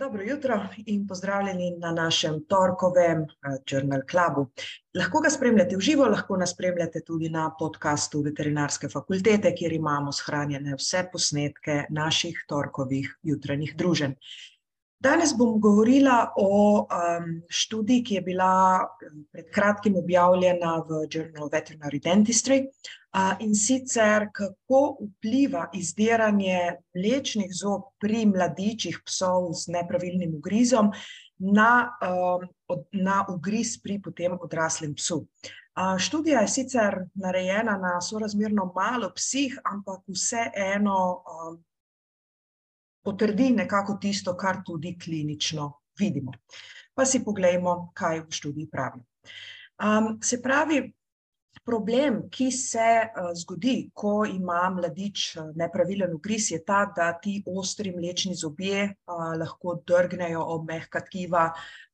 Dobro jutro in pozdravljeni na našem torkovem eh, Journal Clubu. Lahko ga spremljate v živo, lahko nas spremljate tudi na podkastu Veterinarske fakultete, kjer imamo shranjene vse posnetke naših torkovih jutranjih druženj. Danes bom govorila o um, študiji, ki je bila pred kratkim objavljena v Journal of Veterinary Dentistry uh, in sicer kako vpliva izdiranje mlečnih zob pri mladičih psov z nepravilnim ugrizom na, um, od, na ugriz pri potem odraslem psu. Uh, študija je sicer narejena na sorazmerno malo psih, ampak vseeno um, potrdi nekako tisto, kar tudi klinično vidimo. Pa si pogledajmo, kaj v študiji pravi. Um, se pravi, problem, ki se uh, zgodi, ko ima mladič uh, nepravilen ugriz, je ta, da ti ostri mlečni zobje uh, lahko drgnejo ob mehka tkiva,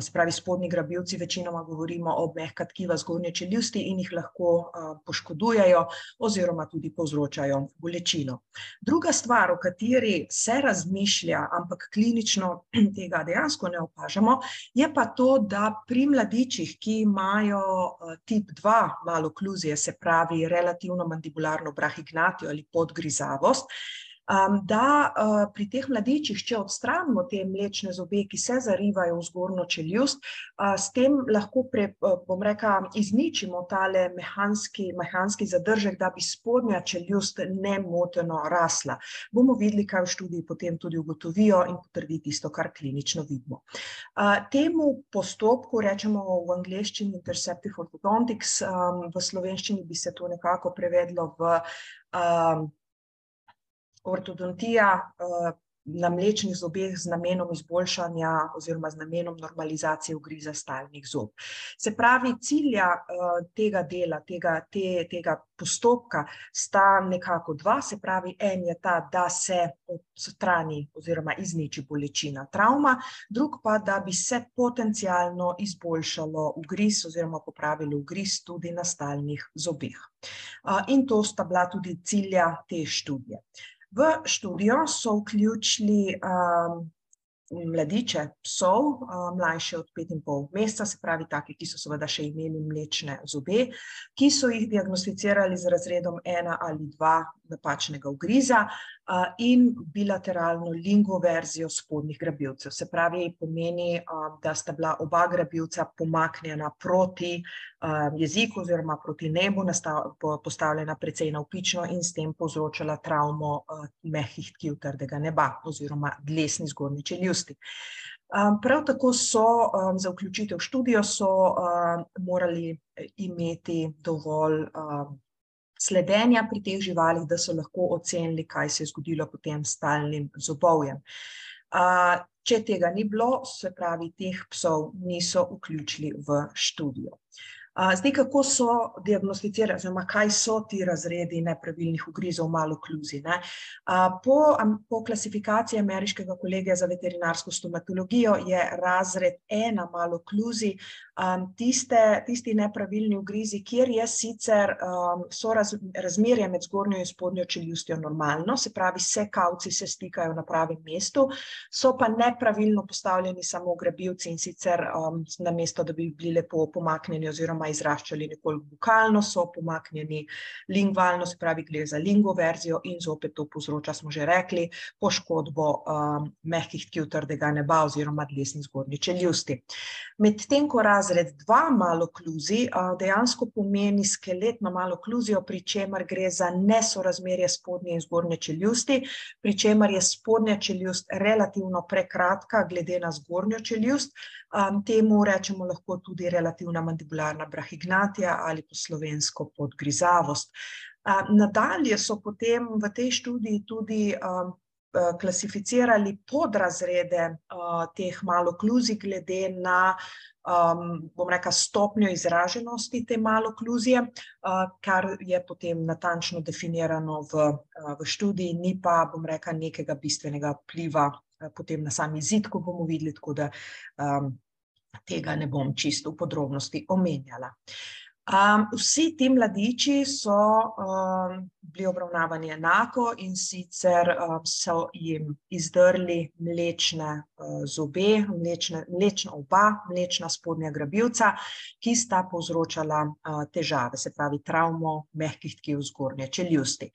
spravi spodnji grabljivci, večinoma govorimo o mehka tkiva zgornje čeljusti in jih lahko poškodujejo oziroma tudi povzročajo bolečino. Druga stvar, o kateri se razmišlja, ampak klinično tega dejansko ne opažamo, je pa to, da pri mladičih, ki imajo tip 2 malokluzije, se pravi relativno mandibularno brahignatijo ali podgrizavost, Um, da uh, pri teh mladičih, če odstranimo te mlečne zobe, ki se zarivajo v zgornjo čeljust, uh, s tem lahko, pre, uh, bom rekel, izničimo tale mehanski, mehanski zadržek, da bi spodnja čeljust nemoteno rasla. Bomo videli, kaj v študiji potem tudi ugotovijo in potrdi tisto, kar klinično vidimo. Uh, temu postopku rečemo v angleščini interceptive orthodontics, um, v slovenščini bi se to nekako prevedlo v um, ortodontija uh, na mlečnih zobeh z namenom izboljšanja oziroma z namenom normalizacije ugriza stalnih zob. Se pravi, cilja uh, tega dela, tega, te, tega postopka sta nekako dva, se pravi, en je ta, da se odstrani oziroma izniči bolečina travma, drug pa, da bi se potencialno izboljšalo ugriz oziroma popravilo ugriz tudi na stalnih zobeh. Uh, in to sta bila tudi cilja te študije. V študijo so vključili um, mladiče psov, um, mlajše od 5,5 meseca, se pravi, take, ki so seveda še imeli mlečne zobe, ki so jih diagnosticirali z razredom 1 ali 2 napačnega ugriza in bilateralno lingo verzijo spodnjih grabljivcev. Se pravi, pomeni, da sta bila oba grabljivca pomaknjena proti jeziku oziroma proti nebu, postavljena precej navpično in s tem povzročala travmo mehkih tkiv trdega neba oziroma dlesni zgornji čeljusti. Prav tako so za vključitev v študijo so morali imeti dovolj sledenja pri teh živalih, da so lahko ocenili, kaj se je zgodilo potem s stalnim zobovjem. Če tega ni bilo, se pravi, teh psov niso vključili v študijo. Zdaj, kako so diagnosticirali, oziroma kaj so ti razredi nepravilnih ugrizov, malo kluzi? Ne? Po, po klasifikaciji ameriškega kolegija za veterinarsko stomatologijo je razred ena malo kluzi, tiste, tisti nepravilni ugrizi, kjer je sicer so raz, razmerje med zgornjo in spodnjo čeljustjo normalno, se pravi, se kavci se stikajo na pravem mestu, so pa nepravilno postavljeni samo grabivci in sicer na mesto, da bi bili lepo pomaknjeni oziroma izraščali nekoliko bukalno, so pomaknjeni lingvalno, se pravi, gre za lingo verzijo in zopet to povzroča, smo že rekli, poškodbo um, mehkih tkiv trdega neba oziroma dlesni zgornji čeljusti. Medtem, ko razred 2 malokluzi dejansko pomeni skeletno malokluzijo, pri čemer gre za nesorazmerje spodnje in zgornje čeljusti, pri čemer je spodnja čeljust relativno prekratka glede na zgornjo čeljust, temu rečemo lahko tudi relativna mandibularna brahignatija ali po slovensko podgrizavost. Nadalje so potem v tej študiji tudi klasificirali podrazrede teh malokluzij glede na bom rekla, stopnjo izraženosti te malokluzije, kar je potem natančno definirano v, v študiji, ni pa, bom rekla, nekega bistvenega vpliva potem na sami izid, ko bomo videli, tako da tega ne bom čisto v podrobnosti omenjala. Um, vsi ti mladiči so um, bili obravnavani enako in sicer so jim izdrli mlečne zobe, mlečne, mlečna oba, mlečna spodnja grabilca, ki sta povzročala težave, se pravi travmo mehkih tkiv zgornje čeljusti.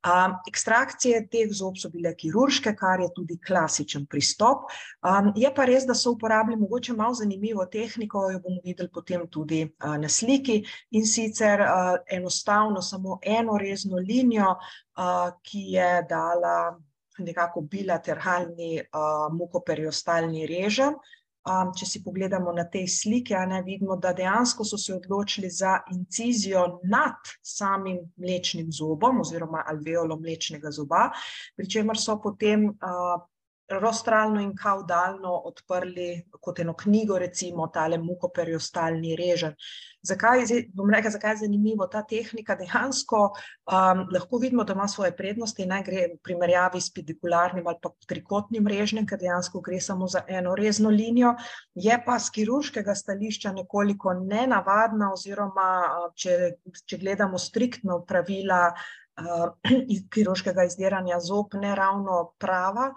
Um, ekstrakcije teh zob so bile kirurške, kar je tudi klasičen pristop. Um, je pa res, da so uporabili mogoče malo zanimivo tehniko, jo bomo videli potem tudi uh, na sliki, in sicer uh, enostavno samo eno rezno linijo, uh, ki je dala nekako bilateralni uh, mukoperiostalni režim. Um, če si pogledamo na tej sliki, ne, vidimo, da dejansko so se odločili za incizijo nad samim mlečnim zobom oziroma alveolom mlečnega zoba, pri čemer so potem uh, rostralno in kaudalno odprli kot eno knjigo, recimo tale mukoperiostalni režen. Zakaj, bom rekla, zakaj je zanimivo ta tehnika? Dejansko um, lahko vidimo, da ima svoje prednosti, naj gre v primerjavi s pedikularnim ali pa trikotnim režnjem, ker dejansko gre samo za eno rezno linijo, je pa z kirurškega stališča nekoliko nenavadna oziroma, če, če gledamo striktno pravila uh, kirurškega izdiranja zob, ne ravno prava,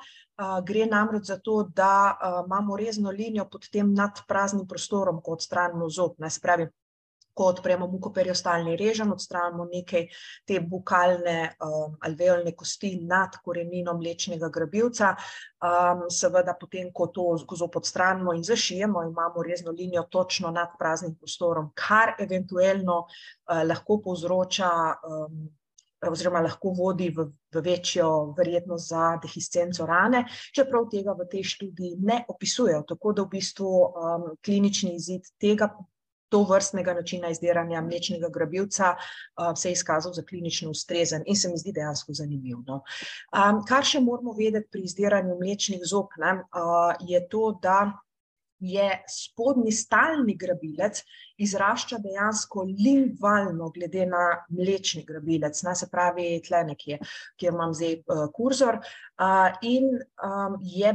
gre namreč za to, da imamo rezno linijo pod tem nad praznim prostorom, ko odstranimo zob. Ne, se pravi, ko odpremo mukoperiostalni režen, odstranimo nekaj te bukalne um, alveolne kosti nad koreninom mlečnega grabilca. Um, seveda, potem, ko to zob odstranimo in zašijemo, imamo rezno linijo točno nad praznim prostorom, kar eventualno uh, lahko povzroča um, oziroma lahko vodi v, v večjo verjetnost za dehiscenco rane, čeprav tega v tej študiji ne opisujejo. Tako da v bistvu um, klinični izid tega. To vrstnega načina izdiranja mlečnega grabilca uh, se je izkazal za klinično ustrezen in se mi zdi dejansko zanimiv. No. Um, kar še moramo vedeti pri izdiranju mlečnih zob, ne, uh, je to, da je spodnji stalni grabilec izrašča dejansko lingvalno, glede na mlečni grabilec, ne, se pravi, tle nekje, kjer imam zdaj uh, kurzor. Uh, in um, je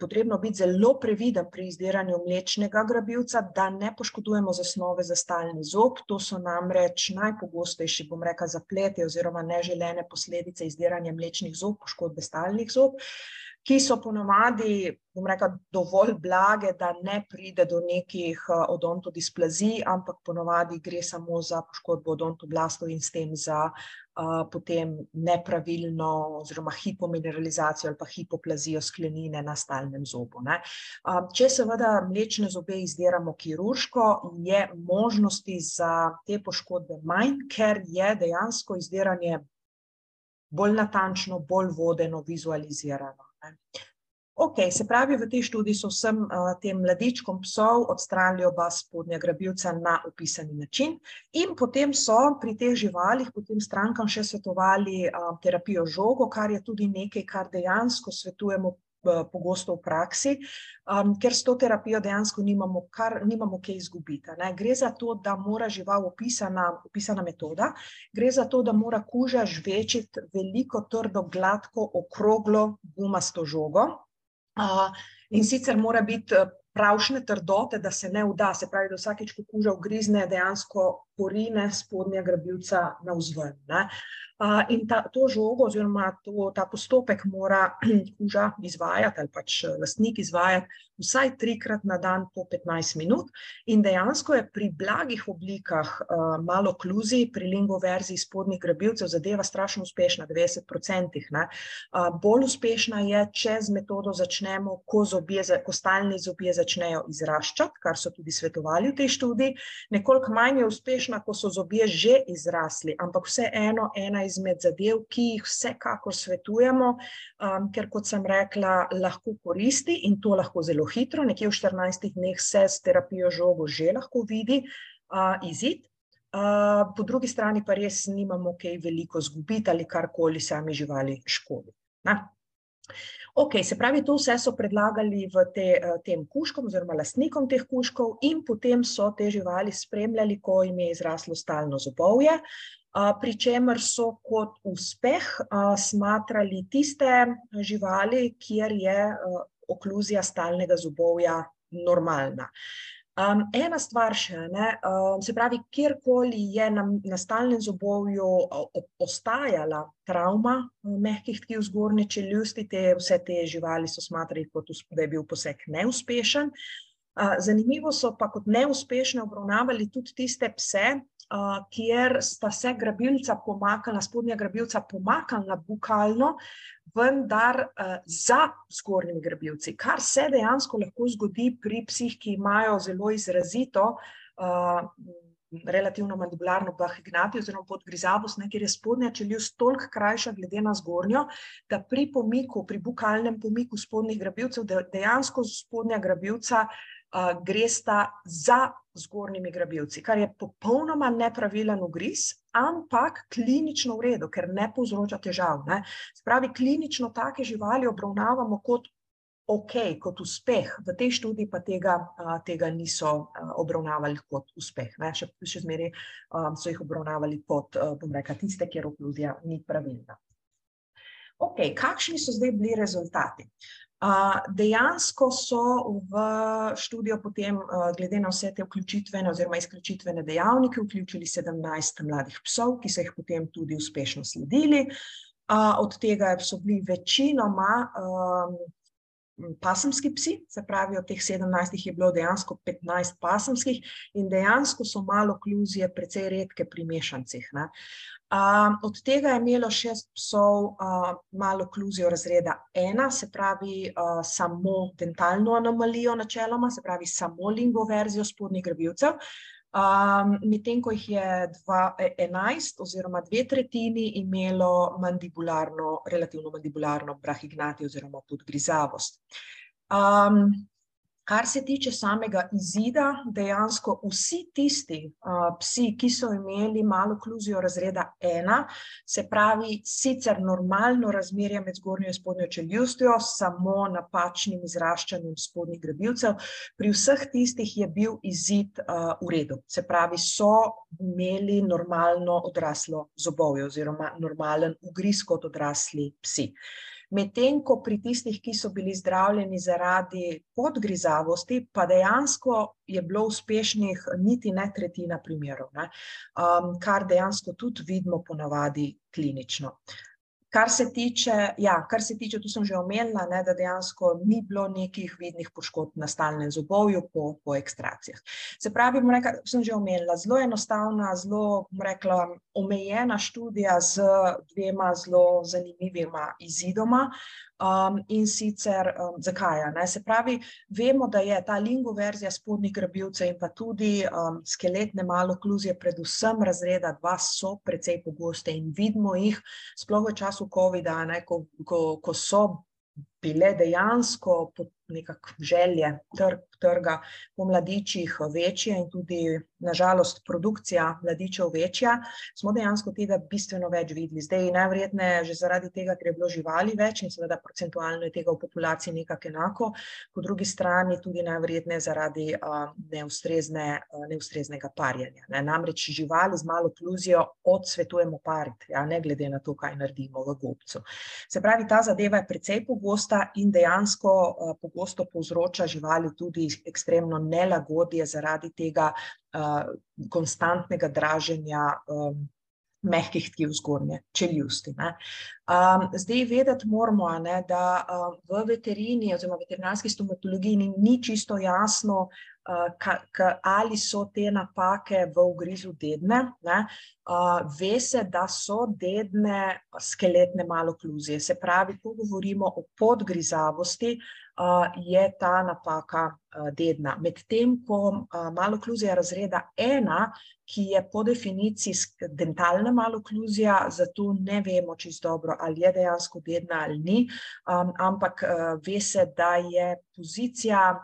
potrebno biti zelo previden pri izdiranju mlečnega grabilca, da ne poškodujemo zasnove za stalni zob. To so namreč najpogostejši, bom rekel, zaplete oziroma neželene posledice izdiranja mlečnih zob, poškodbe stalnih zob. Uh, ki so ponovadi, bom rekel, dovolj blage, da ne pride do nekih eh, odontodisplazij, ampak ponovadi gre samo za poškodbo odontoblastov in s tem za uh, potem nepravilno oziroma hipomineralizacijo ali pa hipoplazijo sklenine na stalnem zobu. Ne. Uh, če seveda mlečne zobe izdiramo kirurško, je možnosti za te poškodbe manj, ker je dejansko izdiranje bolj natančno, bolj vodeno, vizualizirano. Ok, se pravi, v tej študiji so vsem uh, tem mladičkom psov odstranili oba spodnja grabilca na opisani način in potem so pri teh živalih, potem strankam še svetovali uh, terapijo žogo, kar je tudi nekaj, kar dejansko svetujemo pogosto v praksi, um, ker s to terapijo dejansko nimamo, kar, nimamo kaj izgubiti. Ne? Gre za to, da mora žival opisana, opisana metoda, gre za to, da mora kuža žvečiti veliko, trdo, gladko, okroglo, gumasto žogo, in sicer mora biti eh, pravšne trdote, da se ne vda, se pravi, da vsakeč, ko kuža ugrizne, dejansko porine spodnja grabilca na vzven. In ta, to žogo oziroma to, ta postopek mora kuža izvajati ali pač eh, lastnik izvajati vsaj trikrat na dan po 15 minut in dejansko je pri blagih oblikah uh, malo kluzi, pri lingo verziji spodnjih grabilcev zadeva strašno uspešna, 90%. Ne? Uh, bolj uspešna je, če z metodo začnemo, ko, zobje, ko stalni zobje začnejo izraščati, kar so tudi svetovali v tej študiji, nekoliko manj je uspešna, ko so zobje že izrasli, ampak vseeno ena izmed zadev, ki jih vsekakor svetujemo, um, ker kot sem rekla, lahko koristi in to lahko zelo hitro, nekje v 14 dneh se s terapijo žogo že lahko vidi uh, izid. Uh, po drugi strani pa res nimamo kaj veliko zgubiti ali karkoli sami živali škodi. Na? Ok, se pravi, to vse so predlagali v te, tem kuškom oziroma lastnikom teh kuškov in potem so te živali spremljali, ko jim je izraslo stalno zobovje. Pri čemer so kot uspeh smatrali tiste živali, kjer je okluzija stalnega zobovja normalna. Um, ena stvar še, ne, um, se pravi, kjerkoli je na, na stalnem zobovju ostajala travma mehkih tkiv zgornje čeljusti, te, vse te živali so smatrali, kot da je bil poseg neuspešen. Uh, zanimivo so pa kot neuspešne obravnavali tudi tiste pse, uh, kjer sta se grabilca pomakala, spodnja grabilca pomakala bukalno, vendar uh, za zgornjimi grabilci, kar se dejansko lahko zgodi pri psih, ki imajo zelo izrazito. Uh, Relativno mandibularno bahignati, oziroma podgrizavost, kjer je spodnja čeljust toliko krajša, glede na zgornjo, da pri pomiku, pri bukalnem pomiku spodnjih grabilcev, dejansko spodnja grabilca uh, gresta za zgornjimi grabilci, kar je popolnoma nepravilen ugriz, ampak klinično v redu, ker ne povzroča težav. Ne. Spravi, klinično take živali obravnavamo kot ok, kot uspeh. V tej študiji pa tega, tega niso obravnavali kot uspeh. Ne. Še, še zmeri um, so jih obravnavali kot, bom rekla, tiste, kjer okluzija ni pravilna. Ok, kakšni so zdaj bili rezultati? Dejansko so v študijo potem, glede na vse te vključitvene oziroma izključitvene dejavnike, vključili 17 mladih psov, ki so jih potem tudi uspešno sledili. Od tega so bili večinoma pasemski psi, se pravi, od teh 17 je bilo dejansko 15 pasemskih in dejansko so malo kluzije precej redke pri mešancih. Ne. Um, od tega je imelo šest psov uh, malo okluzijo razreda ena, se pravi uh, samo dentalno anomalijo načeloma, se pravi samo lingoverzijo spodnjih grabilcev, um, medtem ko jih je dva, e, enajst oziroma dve tretjini imelo mandibularno, relativno mandibularno brahignati oziroma podgrizavost. Um, Kar se tiče samega izida, dejansko vsi tisti uh, psi, ki so imeli malo okluzijo razreda ena, se pravi, sicer normalno razmerje med zgornjo in spodnjo čeljustjo, samo napačnim izraščanjem spodnjih grabilcev, pri vseh tistih je bil izid uh, v redu. Se pravi, so imeli normalno odraslo zobovje oziroma normalen ugriz kot odrasli psi. Uh, Medtem ko pri tistih, ki so bili zdravljeni zaradi podgrizavosti, pa dejansko je bilo uspešnih niti ne tretjina primerov, ne? Um, kar dejansko tudi vidimo ponavadi klinično. Kar se tiče, ja, kar se tiče, tu sem že omenila, ne, da dejansko ni bilo nekih vidnih poškodb na stalnem zobovju po, po ekstrakcijah. Se pravi, rekla, sem že omenila, zelo enostavna, zelo rekla, omejena študija z dvema zelo zanimivima izidoma. Um, in sicer um, zakaj? Ne? Se pravi, vemo, da je ta lingo verzija spodnjih grabilcev in pa tudi um, skeletne malokluzije, predvsem razreda 2, so precej pogoste in vidimo jih, sploh v času COVID-a, ko, ko, ko so bile dejansko nekako želje trg, trga po mladičih večje in tudi, nažalost, produkcija mladičev večja, smo dejansko tega bistveno več videli. Zdaj, najverjetneje že zaradi tega, ker je bilo živali več in seveda procentualno je tega v populaciji nekako enako, po drugi strani tudi najverjetneje zaradi uh, neustrezne, uh, neustreznega parjanja. Ne. Namreč živali z malo kluzijo odsvetujemo pariti, ja, ne glede na to, kaj naredimo v gobcu. Se pravi, ta zadeva je precej pogosta in dejansko uh, pogosto povzroča živali tudi ekstremno nelagodje zaradi tega uh, konstantnega draženja um, mehkih tkiv zgornje čeljusti. Um, zdaj vedeti moramo, ne, da um, v veterini oziroma veterinarski stomatologiji ni, ni čisto jasno, uh, ka, ka, ali so te napake v ugrizu dedne. Ne. Uh, ve se, da so dedne skeletne malokluzije. Se pravi, ko govorimo o podgrizavosti, je ta napaka dedna. Medtem ko malokluzija razreda ena, ki je po definiciji dentalna malokluzija, zato ne vemo čisto dobro, ali je dejansko dedna ali ni, ampak ve se, da je pozicija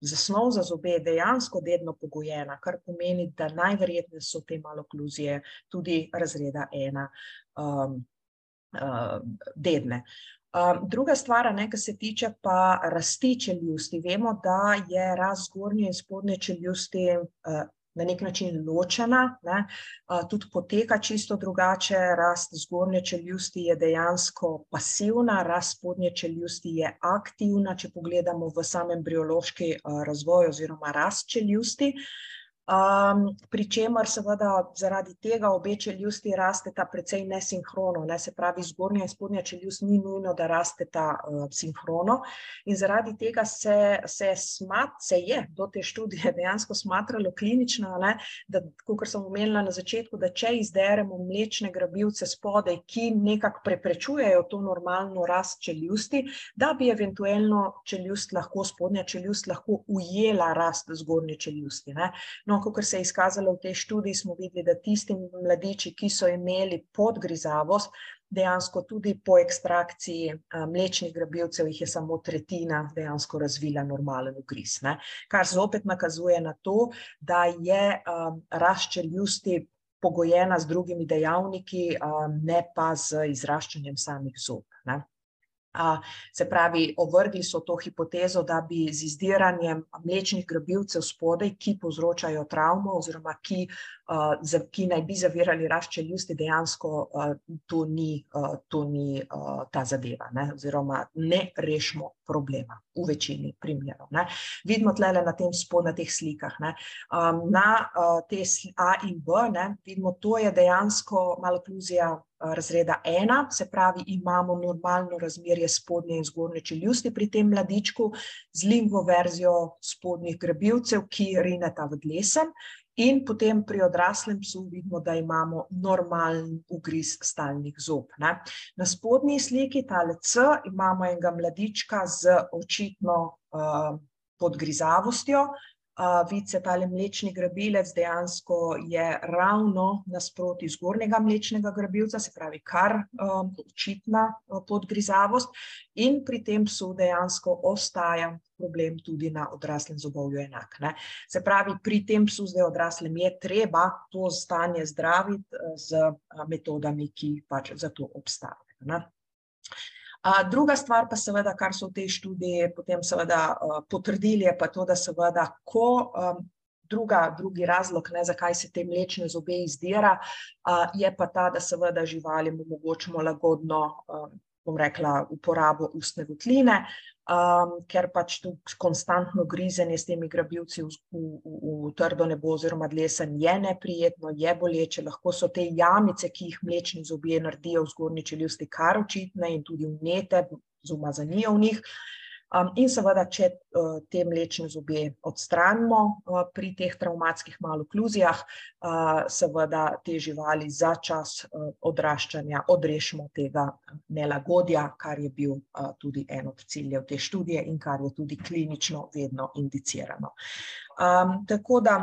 zasnov za zobe dejansko dedno pogojena, kar pomeni, da najverjetneje so te malokluzije tudi razreda ena dedne. Um, druga stvar, kar se tiče pa rasti čeljusti, vemo, da je rast zgornje in spodnje čeljusti uh, na nek način ločena, ne, tudi poteka čisto drugače. Rast zgornje čeljusti je dejansko pasivna, rast spodnje čeljusti je aktivna, če pogledamo v samem embriološki razvoj oziroma rast čeljusti. Um, Pričemer, seveda, zaradi tega obe čeljusti rasteta precej nesinhrono, ne? se pravi, zgornja in spodnja čeljust ni nujno, da rasteta uh, sinhrono. In zaradi tega se, se, smat, se je do te študije dejansko smatralo klinično, ne? da, kot sem omenila na začetku, da če izderemo mlečne grabivce spodaj, ki nekako preprečujejo to normalno rast čeljusti, da bi eventualno čeljust lahko, spodnja čeljust lahko ujela rast zgornje čeljusti. No, No, kot se je izkazalo v tej študiji, smo videli, da tisti mladiči, ki so imeli podgrizavost, dejansko tudi po ekstrakciji mlečnih grabivcev, jih je samo tretjina dejansko razvila normalen ugriz. Ne? Kar zopet nakazuje na to, da je um, rast čeljusti pogojena z drugimi dejavniki, um, ne pa z izraščanjem samih zob. Ne? Se pravi, ovrgli so to hipotezo, da bi z izdiranjem mlečnih grabivcev spodaj, ki povzročajo travmo oziroma ki, ki naj bi zavirali rast čeljusti, dejansko to ni, to ni ta zadeva, ne? oziroma ne rešimo problema v večini primerov. Ne? Vidimo tlele na, tem, na teh slikah. Ne? Na te A in B, ne? vidimo, to je dejansko malokluzija razreda ena, se pravi, imamo normalno razmerje spodnje in zgornje čeljusti pri tem mladičku z lingvo verzijo spodnjih grebivcev, ki rineta v dlesem in potem pri odraslem psu vidimo, da imamo normalen ugriz stalnih zob. Ne. Na spodnji sliki, tale C, imamo enega mladička z očitno uh, podgrizavostjo, Vidite, tale mlečni grabilec dejansko je ravno nasproti zgornjega mlečnega grabilca, se pravi kar očitna podgrizavost in pri tem psu dejansko ostaja problem tudi na odraslem zobovju enak. Ne. Se pravi, pri tem psu zdaj odraslem je treba to stanje zdraviti z metodami, ki pač za to obstajajo. Druga stvar pa seveda, kar so v tej študiji potem seveda potrdili, je pa to, da seveda, ko druga, drugi razlog, ne, zakaj se te mlečne zobe izdira, je pa ta, da seveda živalim omogočimo lagodno bom rekla, uporabo ustne votline, um, ker pač tu konstantno grizenje s temi grabivci v, v, v, trdo nebo oziroma dlesen je neprijetno, je boleče, lahko so te jamice, ki jih mlečni zobje naredijo v zgornji čeljusti, kar očitne in tudi vnete, z umazanijo v njih. Um, in seveda, če uh, te mlečne zobe odstranimo uh, pri teh travmatskih malokluzijah, uh, seveda te živali za čas odraščanja odrešimo tega nelagodja, kar je bil tudi en od ciljev te študije in kar je tudi klinično vedno indicirano. Um, tako da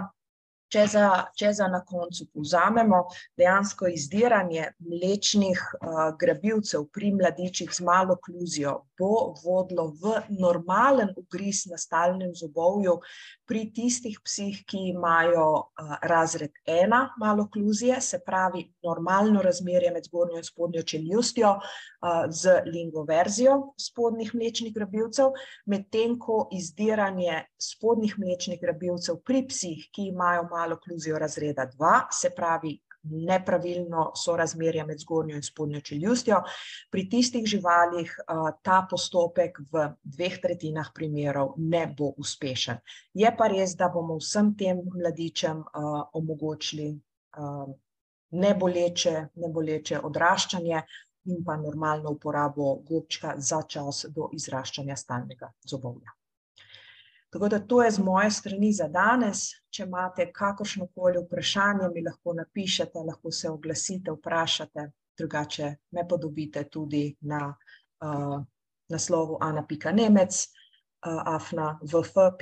Če za, če za na koncu povzamemo, dejansko izdiranje mlečnih uh, grabivcev pri mladičih z malo kluzijo bo vodilo v normalen ugriz na stalnem zobovju pri tistih psih, ki imajo uh, razred ena malo kluzije, se pravi normalno razmerje med zgornjo in spodnjo čeljustjo z lingoverzijo spodnjih mlečnih grabivcev, medtem ko izdiranje spodnjih mlečnih grabivcev pri psih, ki imajo malo kluzijo razreda 2, se pravi nepravilno sorazmerje med zgornjo in spodnjo čeljustjo. Pri tistih živalih ta postopek v dveh tretjinah primerov ne bo uspešen. Je pa res, da bomo vsem tem mladičem omogočili neboleče, neboleče odraščanje in pa normalno uporabo gobčka za čas do izraščanja stalnega zobovja. Tako da to je z moje strani za danes. Če imate kakršno koli vprašanje, mi lahko napišete, lahko se oglasite, vprašate, drugače me podobite tudi na uh, naslovu ana.nemec, uh, afna vf.uni-lj.si.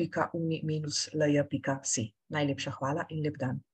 Najlepša hvala in lep dan.